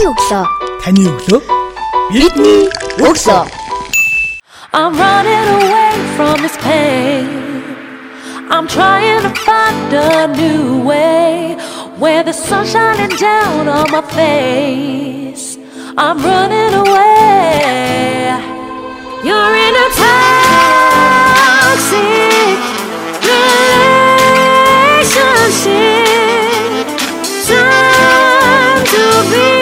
өглөө. Таны өглөө. Бидний өглөө. I'm running away from this pain. I'm trying to find a new way where the sun's shining down on my face. I'm running away. You're in a toxic relationship. Time to be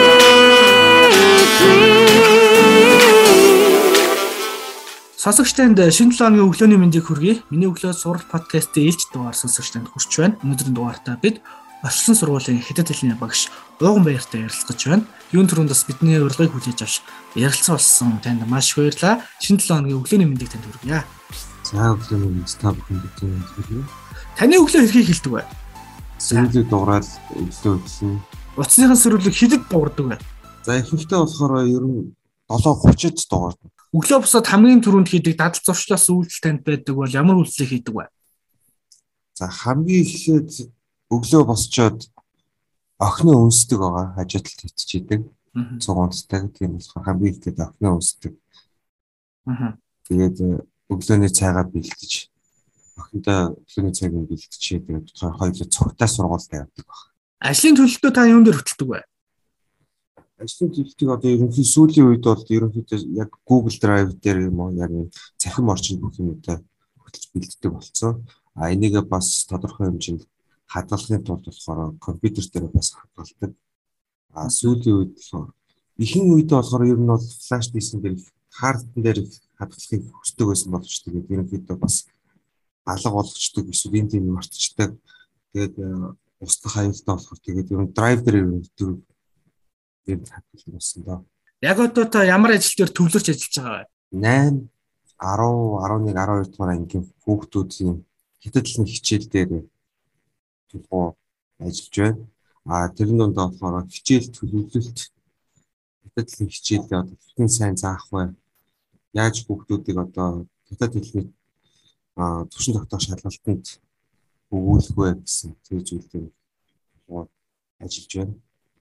Сонсогч танд шинэ 7 өдрийн өглөөний мэндийг хүргэе. Миний өглөө сурал подкастын ээлж дугаар сонсогч танд хүрч байна. Өнөөдрийн дугаартаа бид Орчлон сургуулийн хэдэд хэлний багш Ууган Баяртай ярилцгаж байна. Юун төрөнд бас бидний урилгыг хүлээж авч ярилцсан болсон танд маш их баярлалаа. Шинэ 7 өдрийн өглөөний мэндийг танд хүргье. За өглөөний мэнд та бүхэн бидний хэлээ. Таны өглөө хэрхийг хэлдэг вэ? Сүүлд дуурал өглөө өгсөн. Утасныхан сөрөглөг хэдэд дуурдаг вэ? За ихэнхдээ болохоор ер нь 7:30-д дуурдаг. Өглөө босоод хамгийн түрүүнд хийдэг дадал зуршлаас үйлдэл танд байдаг бол ямар үйлдэл хийдэг вэ? За хамгийн ихэд өглөө босчоод охины үнсдэг байгаа хажуудалд хитчихэд цугуунтдаг тийм болохоор хамгийн ихэд охины үнсдэг. Аа. Тэгээд э, өглөөний цайгаа бэлтэж охиндоо өглөөний цайг нь бэлтчихээ тэгээд хоёулаа цогтой сургуульд явдаг баг. Ажлын төлөлтөө та юун дээр хөтэлдэг вэ? Ажлын төлөлтийг одоо ерөнхий сүүлийн үед бол ерөнхийдөө яг Google Drive дээр юм уу яг цахим орчин бүх юмудаа хөтлөж бэлддэг болсон. А энийгээ бас тодорхой хэмжээнд хадгалахын тулд болохоор компьютер дээр бас хадгалдаг. А сүүлийн үед болохоор ихэнх үед болохоор ер нь бол флаш дискэн дээр хардтан дээр хадгалахыг хүсдэг байсан боловч тэгээд ерөнхийдөө бас алга болгочдөг эсвэл энэ тийм мартчихдаг. Тэгээд э, устдах аюултай болохоор тэгээд ер нь драйв дээр ер нь юм хадгалдаг болсон доо. Яг одоо та ямар ажил дээр төвлөрч ажиллаж байгаа вэ? 8 10 11 12 дугаар ангийн хүүхдүүдийн хятадлын хичээл дээр тулгуу ажиллаж байна. А тэрэн донд болохоор хичээл төлөвлөлт хятадлын хичээлээ одоо хэрхэн сайн заах вэ? Яаж хүүхдүүдийг одоо хятад хэлний төвшин тогтоох шалгалтанд өгүүлэх вэ гэсэн тэр зүйлээр ажиллаж байна.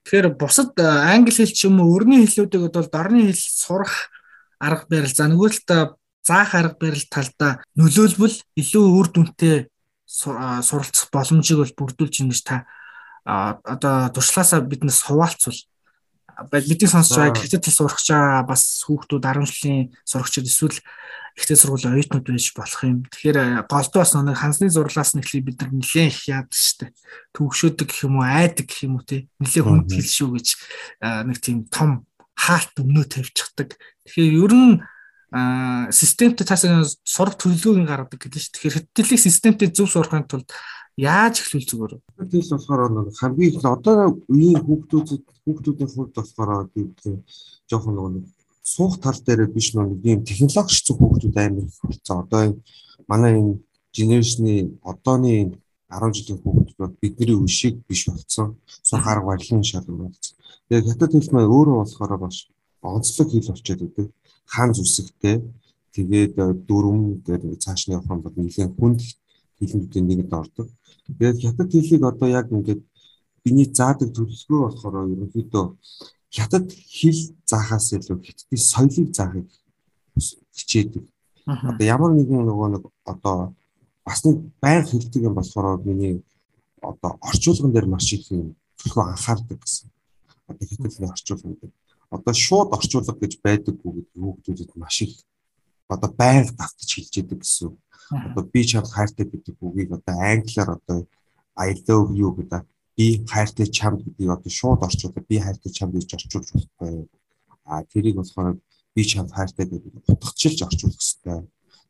Тэгэхээр бусад э, англи хэл ч юм уу өрний хэллүүдийг бол дорны хэл сурах арга барил. За нөгөө талдаа заах арга барил талдаа нөлөөлбөл илүү үр дүнтэй суралцах боломжийг бол бүрдүүлж ийн гэж та одоо туршлагаасаа биднээс хуваалцвал бидний сонсож байгаа хэвчээ сурах гэж байгаа бас хүүхдүүд 10 жилийн сурагчид эсвэл ихтэй сургуулийн оюутнууд байж болох юм. Тэгэхээр голдоо бас нэг хансны зурлаас нь эхлээ бид нар нэлээд их яадаг штэ. Төвгшөөдөг гэх юм уу, айдаг гэх юм уу те. Нэлээд хүнд хэл шүү гэж а, нэг тийм том хаалт өмнөө тавьчихдаг. Тэгэхээр ер нь а системтэй таасаа сурах төлөвлөгөөг гаргадаг гэдэг шүү. Тэгэхээр хэвтэлийг системтэй зөв сурахын тулд яаж эхлүүл зүгээр? Тэгэл болохоор нэг хамгийн их одоо үеийн хүүхдүүд хүүхдүүдийн хувьд болохоор тийм жоохон нэг суух тал дээр биш нэг юм технологич зүг хүүхдүүд амар их болсон. Одоо энэ манай энэ генерашны одооны 10 жилийн хүүхдүүд бол бидний үе шиг биш болсон. Сурах арга барилын шалгуур болсон. Тэгээд хятад хэл маань өөрөө болохоор бас онцлог хэл болчиход байдаг. Хаан зүсэгтэй тэгээд дүрм гэдэг цааш нь явах юм бол нэгэн хүнд хэлнүүдийн нэгэд ордог. Тэгээд хятад хэлийг одоо яг ингээд биний заадаг төлөвлөгөө болохоор ерөнхийдөө хятад хэл заахаас илүү хятадын соёлыг заахыг хичээдэг. Одоо ямар нэгэн нөгөө нэг одоо бас нэг байнга хэлдэг юм болохоор миний одоо орчуулган дээр маш их юм төлхөө анхаардаг гэсэн. Одоо хятадны орчуулган дээр одоо шууд орчуулга гэж байдаггүй гэдэг хүүхдүүдэд маш их одоо байнга давтаж хэлж яадаг гэсэн. Одоо би чамд хайртай гэдэг үгийг одоо англиар одоо I love you гэдэг би хайртай чамд гэдгийг одоо шууд орчуулдаг би хайртай чамд гэж орчуулж болохгүй. А тэрийг болохоор би чамд хайртай гэдэг утгачилж орчуулах хэрэгтэй.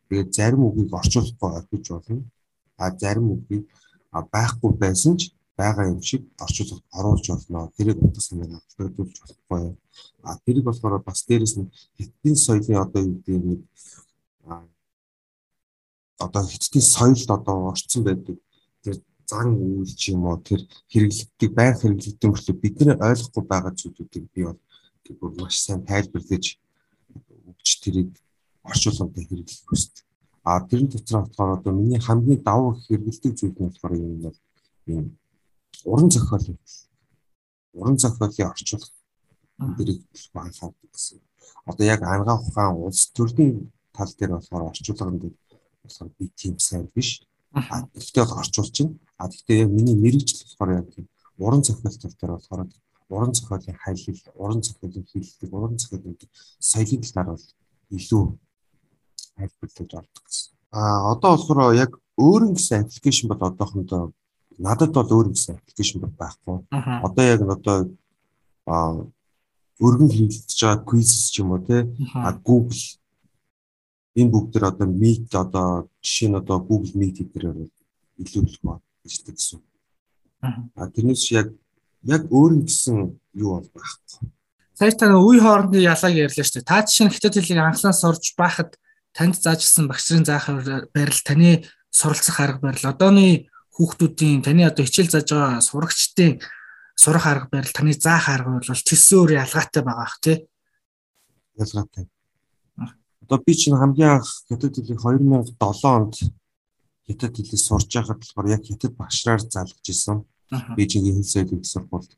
Тэгээд зарим үгийг орчуулахгүй орхиж болно. А зарим үгийг байхгүй байсан ч байгаа юм шиг орчуулгад оруулж болно. Тэрийг утга санааг автагдуулж болохгүй. А тэрийг болохоор бас дээрэс нь хятадын соёлын одоо юу гэдэг нэг одоо хятадын соёлд одоо орцсон байдаг зан үйл ч юм уу тэр хэрэглэгддэг байнга хэрэглэгддэг мөртлөө бидний ойлгохгүй байгаа зүйлүүдийг би бол бүр маш сайн тайлбарлаж өгч тэрийг орчуулганд хэрэглэх хүсдэг. А тэрэн дотор болохоор одоо миний хамгийн давуу хэрэглэдэг зүйл нь болохоор юм бол юм уран зохиол. Уран зохиолын орчуулга Тэрийг анхаардаг гэсэн. Одоо яг ангаа ухаан улс төрийн тал дээр болохоор орчуулган дээр болохоор би тийм сайн биш. Гэхдээ бол орчуулж байна. А гэхдээ яг миний мэрэгжил болохоор яг тийм уран зохиол тал дээр болохоор уран зохиолын хайлт, уран зохиолын хэллэг, уран зохиолын соёлын талаар бол илүү хайлбарлаж ордог гэсэн. А одоо болохоор яг өөр нэгсэн аппликейшн бол одоохондоо надад бол өөр нэгсэн аппликейшн байхгүй. Одоо яг одоо а өргөн хэрэглэж байгаа quiz ч юм уу те а Google энэ бүгд төр одоо Meet одоо жишээ нь одоо Google Meet дээр илүү их болчихдаг гэсэн. А тэрнээс яг яг өөр нэгсэн юу бол байхгүй. Сая та үе хоорондын ялааг ярьлаа шүү дээ. Та жишээ нь хятад хэлийг анхлаас орж байхад танд заажсан багшрын заах байрал таны суралцах арга барил одооны хүүхдүүдийн таны одоо хичээл зааж байгаа сурагчдын сурах арга барил таны заах арга бол төсөөр ялгаатай байгаа бах тий. Ялгаатай. Одоо би чинь хамгийн анх хятад хэлийг 2007 онд хятад хэлийг сурж байхад болохоор яг хятад багшраар заалгаж исэн. Бээжингийн хэл соёлын сургуульд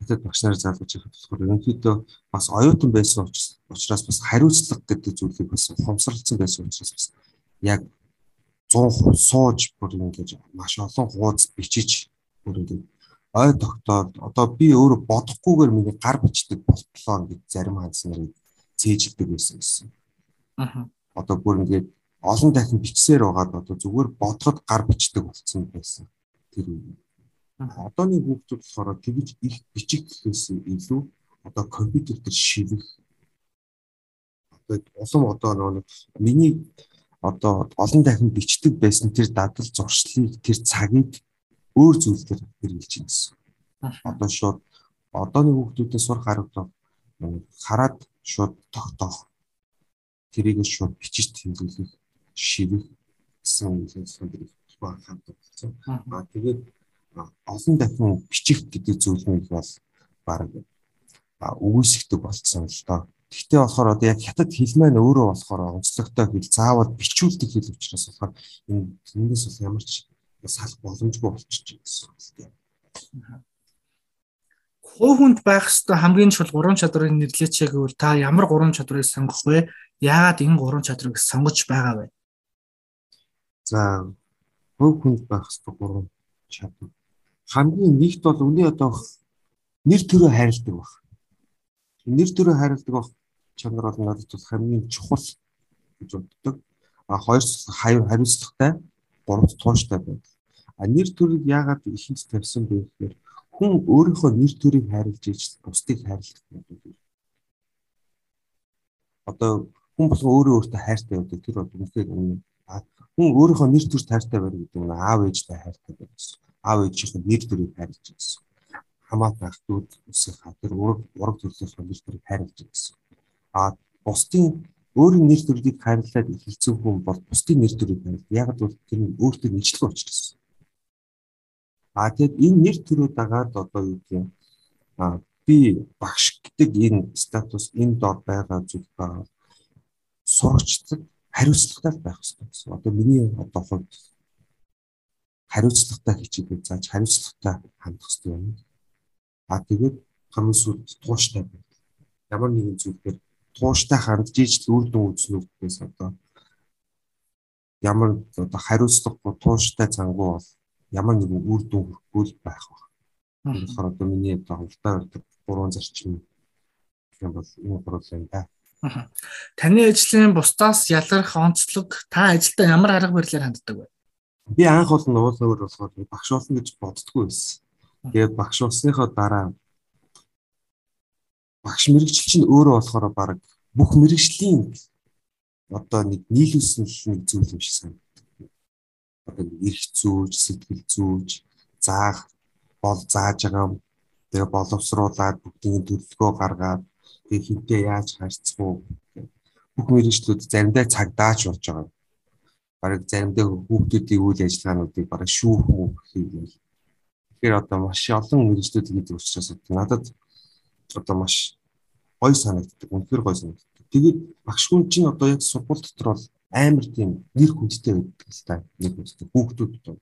хятад багшнаар заалгаж байхад болохоор ерөнхийдөө бас оюутан байсан учраас бас хариуцлага гэдэг зүйлийг бас ухамсарлцсан байсан учраас бас яг 100% сууж бүр ингэж маш олон хуудас бичиж бүр ингэ ой тогтоод одоо би өөрөө бодохгүйгээр миний гар бичдэг болтлоо гэж зарим хандс нарыг цээжилдэг байсан гэсэн. Аа. Одоо бүр ингээд олон дахин бичсээр байгаад одоо зүгээр бодоход гар бичдэг болсон байсан. Тэр үе. Одооны хүүхдүүд болохоор тэгж их бичих гэхээс илүү одоо компьютер дээр шивэх одоо улам одоо нэг миний одоо олон дахин бичдэг байсан тэр дадал зуршлыг тэр цагийг өөр зүйлээр хэрэгжилж байна гэсэн. Одоо шууд одооны хүүхдүүдээс сурах арга хараад шууд тогтоох тэрийг шууд бичиж тэмдэглэх шивэх гэсэн зүйлсүүд баг ханддаг болсон. Аа тэгээд олон дахин бичих гэдэг зүйл нь бол баг үгүйсгдэг болцсон л доо. Гэхдээ болохоор одоо яг хятад хэл маань өөрөө болохоор онцлогтой хэл заавал бичүүлдэг хэл учраас болохоор энэ тэндээс бол ямар ч салах боломжгүй болчихж байгаа гэсэн үг. Хувь хүнд байх ёстой хамгийн чухал гурван чадрыг нэрлэеч гэвэл та ямар гурван чадрыг сонгох вэ? Яагаад энэ гурван чадрыг сонгож байгаа вэ? За хувь хүнд байх ёстой гурван чадвар. Хамгийн нэгт бол үний одоо нэр төрөө хайрладаг баг. Нэр төрөө хайрладаг баг чанар бол надад бол хамгийн чухал гэж боддог. А хоёр хариуцлагатай, гуравт тууштай байдаг. А нэр төрийг яагаад ихэнд тавьсан бэ гэхээр хүн өөрийнхөө нэр төрийг хайрлаж иж бусдыг хайрлах гэдэг. Одоо хүн болгон өөрөө өөртөө хайртай байдаг. Тэр бол үнэхээр үнэ. Хүн өөрийнхөө нэр төрт хайртай байх гэдэг нь аав ээжтэй хайртай байх гэсэн. Аав ээжийнхээ нэр төрийг хайрлаж гэсэн. Хамаатан ах дүүд үсэх хатар ураг ураг төрлөختөө нэр төрийг хайрлаж гэсэн а бусдын өөрийн нэр төрлийг харилцаад хэлцэн хүн бол бусдын нэр төрийг харил. Яг бол тэр нь өөртөө нийтлэг учраас. А тэгэд энэ нэр төрөө дагаад одоо юу гэх юм а би багш гэдэг энэ статус энэ дор байгаа зүйл байгаа сурагчдад хариуцлагатай байх хэрэгтэй гэсэн. Одоо миний одоо хувьд хариуцлагатай хичээдэг зааж хариуцлагатай хандах хэрэгтэй юм. А тэгээд хамгийн сүүлд тууштай байх. Ямар нэгэн зүйлээр тууштай хандж иж үр дүн үзнүүдээс одоо ямар одоо хариуцлагагүй тууштай цангуу бол ямар нэгэн үр дүн хүрхгүй байх баг. Тэгэхээр одоо миний одоо хавтаа байдаг гурван зарчим юм бол энэ гурван юм да. Таны ажлын бусдаас ялгарх онцлог та ажилдаа ямар арга барилаар ханддаг вэ? Би анх бол нуулаар болохоор багш болно гэж боддггүй байсан. Тэгээд багш болсныхоо дараа багш мэрэгчл чинь өөрөө болохоор баг бүх мэрэгжлийн одоо нэг нийлүүлсэн нэг зүйл юм шиг санагдав. Одоо эрх зүүж, сэтгэл зүүж, заах бол зааж байгаа тэгээ боловсруулаад бүгдийн төлөвлөгөө гаргаад тэгээ хинтээ яаж харьцах уу бүх мэрэгчлүүд заримдаа цагдаач болж байгаа. Бараг заримдаа хүүхдүүдийн үйл ажиллагаануудыг бараг шүүх мөх хийгээл. Тэгэхээр одоо маш олон мэрэгчлүүд гэдэг учраас надад одоо маш гоё санагддаг. Үнэхээр гоё санагддаг. Тэгээд багш хүн чинь одоо яг сургууль дотор бол амар тийм нэр хүндтэй байдаг л та. Нэр хүндтэй хүүхдүүд одоо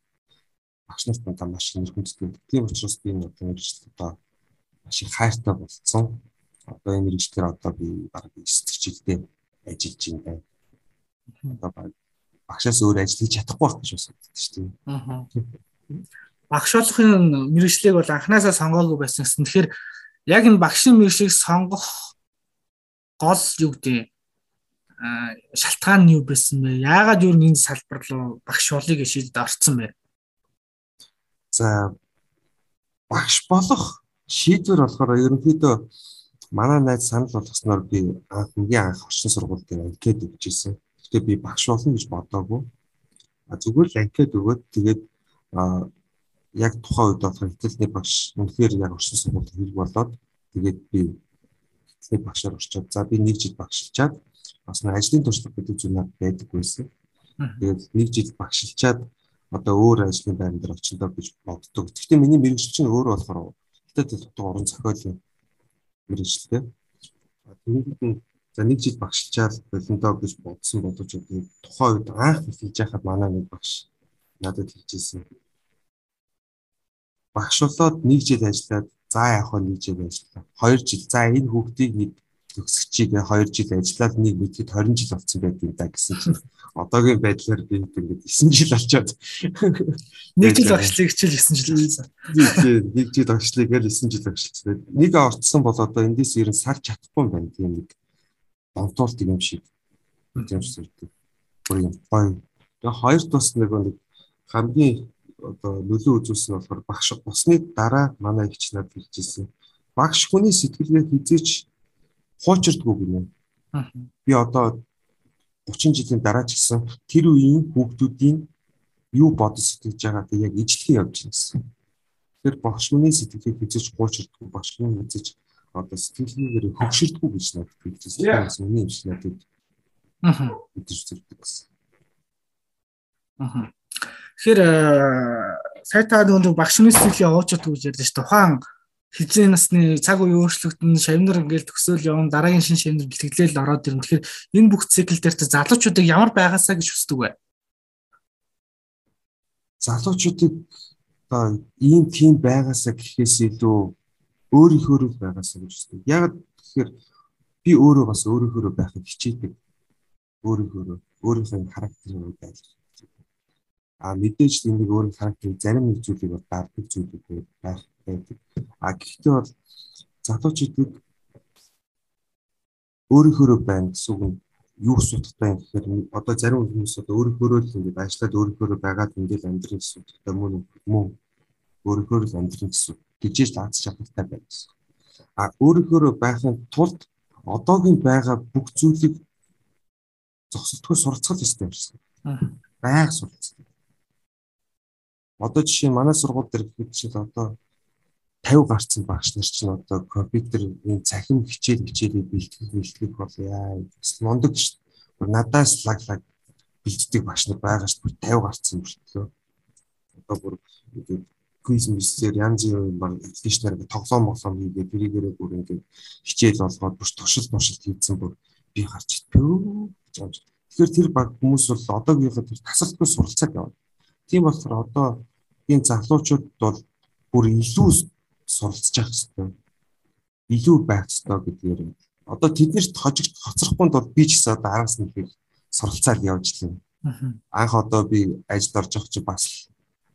багш нарт та маш нэр хүндтэй. Тийм учраас би энэ одоо мэрэгчлэл одоо маш их хайртай болсон. Одоо энэ мэрэгчлэр одоо би баг 9 жилдээ ажиллаж байна. Одоо баг багшаас өөр ажил хийж чадахгүй байх гэж бодсон шүү дээ. Аа. Багш болохын мэрэгчлийг бол анханасаа сонгоогүй байсан гэсэн. Тэгэхээр яг энэ багшийн мэрэгчлийг сонгох гол юу гэдэг а шалтгаан нь юу байсан бэ? Яагаад юу энэ салбар руу багш болыг шийдэд орцсон бэ? За багш болох шийдвэр болохоор ерөнхийдөө манай найз санал болгосноор би хамгийн анх орчин сургууль дээр анкет өгчээсэн. Гэтэ би багш болно гэж бодоагүй. А зүгээр л анкет өгөөд тэгээд яг тухайн үед болохоор хэтэлний багш үнэхээр яг орчин сургуульд хэрэг болоод тэгээд би хэтэлний багшаар орчоод за би нэг жил багшилчаад бас нэг ажлын туршлага гэдэг зүйл надад байдаг байсан. Тэгээд нэг жил багшилчаад одоо өөр ажлын байран дээр очиндоо гэж боддог. Гэхдээ миний мэрэгжил чинь өөр болохоор хятад дутуу орон зохиолын мэрэгчлээ. Тэгээд за нэг жил багшилчаад болондоо гэж бодсон боловч тухайн үед анх хийж яхад манай нэг багш надад хэлжсэн. Багшлуулаад нэг жил ажиллаад за хөө нэг жил ажиллаа. 2 жил за энэ хүүхдийг нэг төгсөгчийг 2 жил ажиллаад нэг мэдэхэд 20 жил болсон байт юм да гэсэн чинь одоогийн байдлаар би ингээд 9 жил болчоод нэг жил багшлыг хичээл 9 жил нэг жил багшлыг гэл 9 жил багшлцсан. Нэг орцсон бол одоо эндээс ер нь сар чадахгүй юм байна тийм нэг донтуулт юм шиг тийм сүрдэг. Бүр юм гоё. Тэгээ хоёр тус нэг нэг хамгийн одоо нөлөө үзүүлсэн болохоор багш босны дараа манай ихч надад хэлжсэн. Багш хүний сэтгэлгээ хизээч хуучирдгүй гинэ. Би одоо 30 жилийн дараа ч гэсэн тэр үеийн хүүхдүүдийн юу бодож сэтгэж байгааг яг ижлэхэн явж байна гэсэн. Тэгэхээр багш хүний сэтгэлийг хизэж хуучирдгүй багш хүний хизэж одоо сэтгэлгээгээр хөвшөрдгүй гэж надад хэлжсэн. Бас миний юм шиг надад аа гэж зэрдэг гэсэн. Аа. Тэгэхээр сайтаа нөгөө багш хүний сэтгэлийг уучирдгүй гэж ярьж байна. Тухайн хизээ насны цаг үеийн өөрчлөгдөн шавнар ингээл төгсөөл явна дараагийн шин шавнар бэлтгэлэл ороод ирнэ. Тэгэхээр энэ бүх цикл дээр та залуучуудыг ямар байгаасаа гэж хүсдэг вэ? Залуучуудыг одоо ийм тийм байгаасаа гэхээс илүү өөрийнхөө л байгаасаа гэж хүсдэг. Яг тэгэхээр би өөрөө бас өөрийнхөө байхыг хичээдэг. Өөрийнхөө өөрийнхөө характерыг байлгах. А мэдээж энэ нэг өөрийн характерыг зарим нэг зүйлийг дарддаг зүйлүүд байх байдаг. А гэхдээ бол залуучуудыг өөрийнхөө байна гэсэн үг нь юу асуудал байна гэхээр одоо зарим хүмүүс одоо өөрийнхөө л ингээд ажиллаад өөрийнхөө байгаад ингээд амьдрын гэсэн одоо мөн мөн өөрийнхөө л амьдрын гэсэн гэжээж лаац чадвартай байна гэсэн. А өөрийнхөө байхын тулд одоогийн байгаа бүх зүйлийг зогсолтгүй суралцах ёстой юм шиг. Байг суралцах. Одоо жишээ манай сургууль дээр гэхэд чинь одоо 50 гарцсан багш нар чинь одоо компьютерийн цахим хичээл хичээлийг бэлтгэх бэлтгэх бол яа мундаг ш. Надаас лаг лаг бэлддэг багш нар байгаа ш. 50 гарцсан бүртлөө. Одоо бүр квиз мисээр янз бүрийн баг эдишнэр тоглоом моглоом хийгээд тэрийгээрээ бүр ингээд хичээл болгоод бүр туршил туршил хийцэн бүр би гарч итгэв. Тэгэхээр тэр баг хүмүүс бол одоогийнхоо тэр тасалбар суралцаад явна. Тийм болохоор одоо энэ залуучууд бол бүр илүү суралцж явах хэрэгтэй. Илүү байх хэрэгтэй гэдгээр. Одоо тэднэрт хожигд хоцрохгүй бол би ч гэсэн одоо араас нь их суралцаад явж лээ. Анх одоо би ажилд орж явах чи бас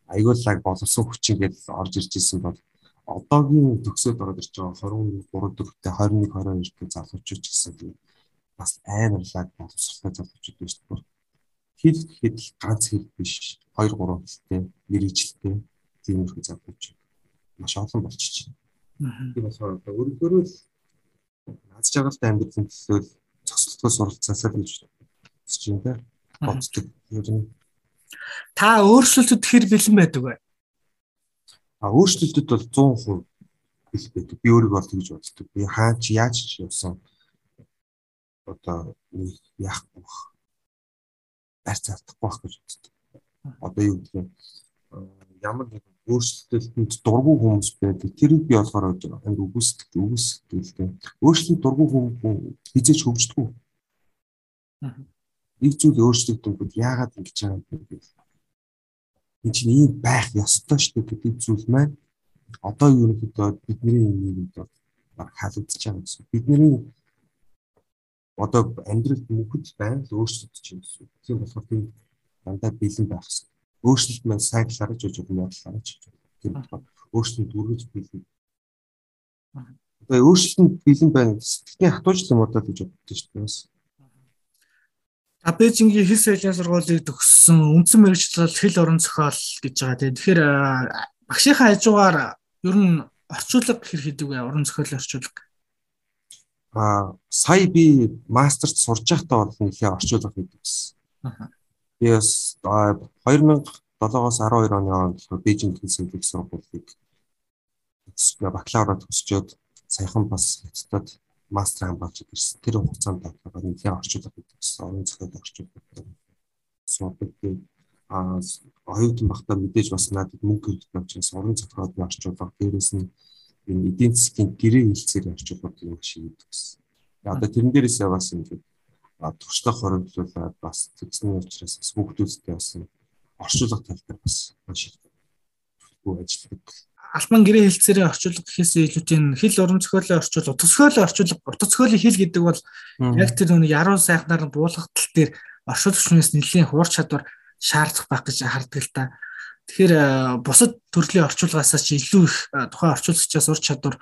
аюуллаг боловсон хүчин гэдэл орж ирж исэн бол одоогийн төгсөөд ороод ирж байгаа 23 дөрөвтэй 21 22 дэх залуучууд ч гэсэн тийм бас амарлаг боловсролтой залуучууд биш бүр хэд хэд ганц хэд биш 2 3 хэлтэй мэрэгчлээ тиймэрхүү залуучууд маш олон болчихж байна. Тийм болохоор өөрөөр л аз жаргалтай амьдралын төлөө цогцлолтгоо суралцаасаа л гэж бодож байна да. Боддог. Ер нь та өөрчлөлтөд хэр бэлэн байдаг вэ? А өөрчлөлтөд бол 100% бэлэн байдаг. Би өөрийгөө бол тэгж боддог. Би хаач яаж ч явсан одоо яахгүй бах. Барь цаадахгүй бах гэж боддог. Одоо юу гэх юм ямар нэг өөрчлөлтөнд дургүй хүмүүс байдаг. Тэрийг би болохоор амир үгүйсэлт үгүйсэлттэй. Өөрчлөлт дургүй хүмүүс хизээч хөгждөггүй. Нэг зүйл өөрчлөгдөхгүй яагаад ингэж байгаа юм бэ? Энд чинь ийм байх ёстой шүү дээ гэдэг зүйл маань одоо ерөнхийдөө бидний нийгэмд баг халагдаж байгаа гэсэн. Бидний одоо амьдралд мөхөд байна л өөрчлөгдөж байна гэсэн. Тийм болохоор тийм дандаа бэлэн байх хэрэгтэй. Өөрчлөлт маань сайглаарч жиж бодлоорч тийм болохоор өөрчлөлт үргэлж бэлэн. Одоо өөрчлөлт бэлэн байна. Сэтгэлийн хатуужл юм удаа гэж боддог шүү дээ. А Бээжингийн хэл соёлын сургуулийг төгссөн үндсэн мэрэгчлэл хэл орон зохиол гэж байгаа тийм. Тэгэхээр багшийнхаа хажуугаар ер нь орчуулга хэр хийдэг вэ? Орон зохиолын орчуулга. Аа сая би мастерт сурж байхдаа бол нэхээ орчуулга хийдэг гэсэн. Би бас 2007-оос 12 оны хооронд Бээжинг хэл соёлын сургуулийг бакалавраа төгсчөөд саяхан бас хятадд мастер хамгаалж ирсэн. Тэр хугацаанд бодлого нэлийн орчуулга гэдэг гэсэн орон зохиол орчуулга суудаг. А оюутан багтаа мэдээж бас надад мөнгө хэрэгтэй учраас орон зохиолын орчуулга дээрээс нь энэ эдийн засгийн гэрээ хэлцээр орчуулгыг маш хийдэг гэсэн. Одоо тэрэн дээрээс бас ингээд туршлага хоригдлуулаад бас тэгсний учраас бас хүүхдүүдтэй бас орчуулга тал дээр бас маш их ажилладаг албан гэрээ хэлцээрээ орчуулга гэхээс илүүтэй хэл уран зохиолын орчуулга, утга зохиолын орчуулга, утга зохиолын хэл гэдэг бол яг тэр нэг яруу сайхнаар буулгах тал дээр орчуулагчнаас нэлийн хуур чадвар шаардах байх гэж хардаг л та. Тэгэхээр э, бусад төрлийн орчуулгаас ч илүү их э, тухайн орчуулагчаас ур чадвар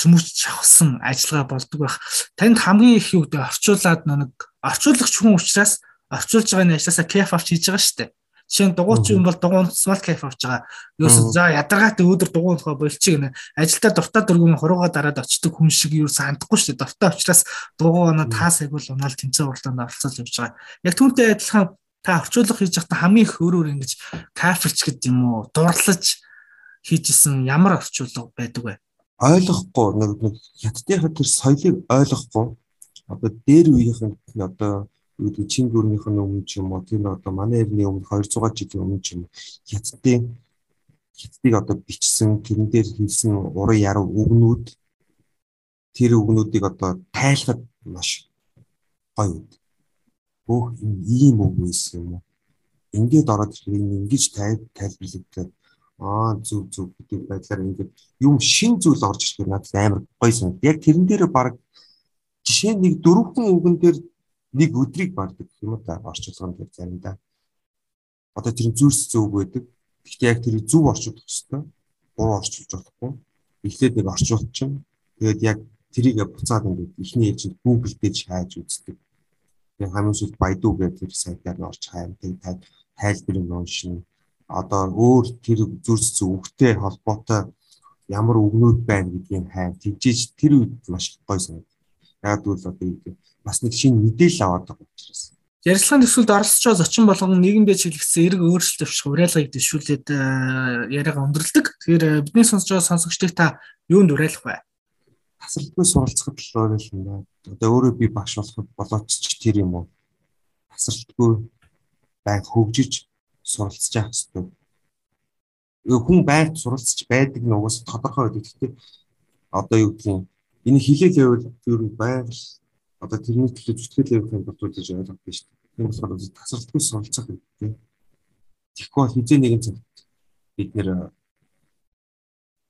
чөмөж авсан ажиллагаа болдог байх. Танд хамгийн их юу гэдэг орчуулад нэг орчуулагч хүн учраас орчуулж байгаа ажлаасаа кайф авч хийж байгаа шүү дээ. Жишээ нь дугуйч юм бол дугуйн smart cafe авч байгаа. Юус за ядаргаатай өдөр дугуйн тухай болчих гэнэ. Ажилдаа дуртай дургуун хуруугаа дараад очдөг хүн шиг юу сандахгүй шүү дээ. Дуртай учраас дугуй оноо таасайг бол унаал тэмцээн уралдаанд оролцож явж байгаа. Яг түүнтэй адилхан та орчуулга хийж байхдаа хамгийн их өөр өөр ингэж кафеч гэдэг юм уу дурлаж хийжсэн ямар орчуулга байдаг вэ? Ойлгохгүй нэг нэг хятадынхаа тэр соёлыг ойлгохгүй одоо дээр үеийнхэн одоо үүдээ чин гүрнийх нь өмнө ч юм уу тийм одоо манай эртний өмнө 200 жилийн өмнө ч юм хятадын хятадыг одоо бичсэн тэрэн дээр хийсэн уран яруу үгнүүд тэр үгнүүдийг одоо тайлахад маш гоё үд. Бөөх ийм үг байсан юм уу? Ингээд ороод ирэхэд ингэж тайлбарлагдаад аа зүг зүг гэдэг байдлаар ингээд юм шин зүйл орж ирэхэд надад амар гоё санагд. Яг тэрэн дээр баг жишээ нэг дөрвөн үгэн дээр нэг өдрийг бардаг юм уу та орчуулгын дээр заримдаа. Одоо тэр зүрс зөв байдаг. Гэхдээ яг тэр зөв орчуулах хэрэгтэй. Буруу орчуулж болохгүй. Эхлээд нэг орчуулчин. Тэгээд яг тэрийг буцаад ингээд эхний ээлжинд Google дээр шааж үздэг. Тэгээд хамгийн сүүлд Baidu гэдэг тэр сайтаар нь орж хайм. Тэгээд тайлбарыг уншина. Одоо өөр тэр зүрс зөв үгтэй холбоотой ямар үгнүүд байна гэдгийг хайм. Тэгжиж тэр үед маш гоё санагдав. Яг бол одоо бас нэг шинэ мэдээлэл аваад байгаа учраас. Ярилцлагын төсөлд оролцож зочин болгон нийгэмдээ чиглэсэн эрг өөрчлөлт авчих уриалгыг дэвшүүлээд яриагаа өндөрлөдөг. Тэгэхээр э, бидний сонсож байгаа сонсогчдыг та юунд уриалах вэ? Тасралтгүй суралцахад л уриална. Одоо өөрөө би багш болоход болооч ч тэр юм уу. Тасралтгүй байг хөгжиж суралцж явах хэрэгтэй. Хүн байнга суралцж байдаг нь угаас тодорхой байдаг. Гэхдээ одоо юу гэдгийг энэ хилээл явал ер нь байнга одоо тэрний төлөө зүтгэл явуулахын тулд гэж ойлгохгүй шүү дээ. Тийм болохоор тасралтгүй суралцах хэрэгтэй. Тэгэхгүй бол хизээ нэгэн цагт бид нэр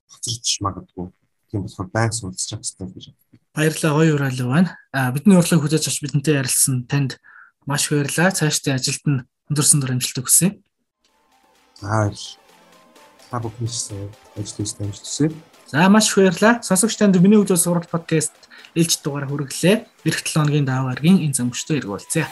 хоцорч магадгүй. Тийм болохоор байнга суралцах хэрэгтэй гэж. Баярлалаа гоё ураалаа байна. А бидний урлагийг хүлээж авч бидэнтэй ярилцсан танд маш баярлалаа. Цаашдын ажилд нь өндөрсөн дур амжилт хүсье. Аа. Та бүхнээс ажил хийх амжилт хүсье. За маш баярлалаа. Сонсогч танд миний өглөө сурал подкаст ээлж дугаар хүргэлээ. Эх 7 хоногийн даваа гарагийн энэ замгчтой эргүүлцээ.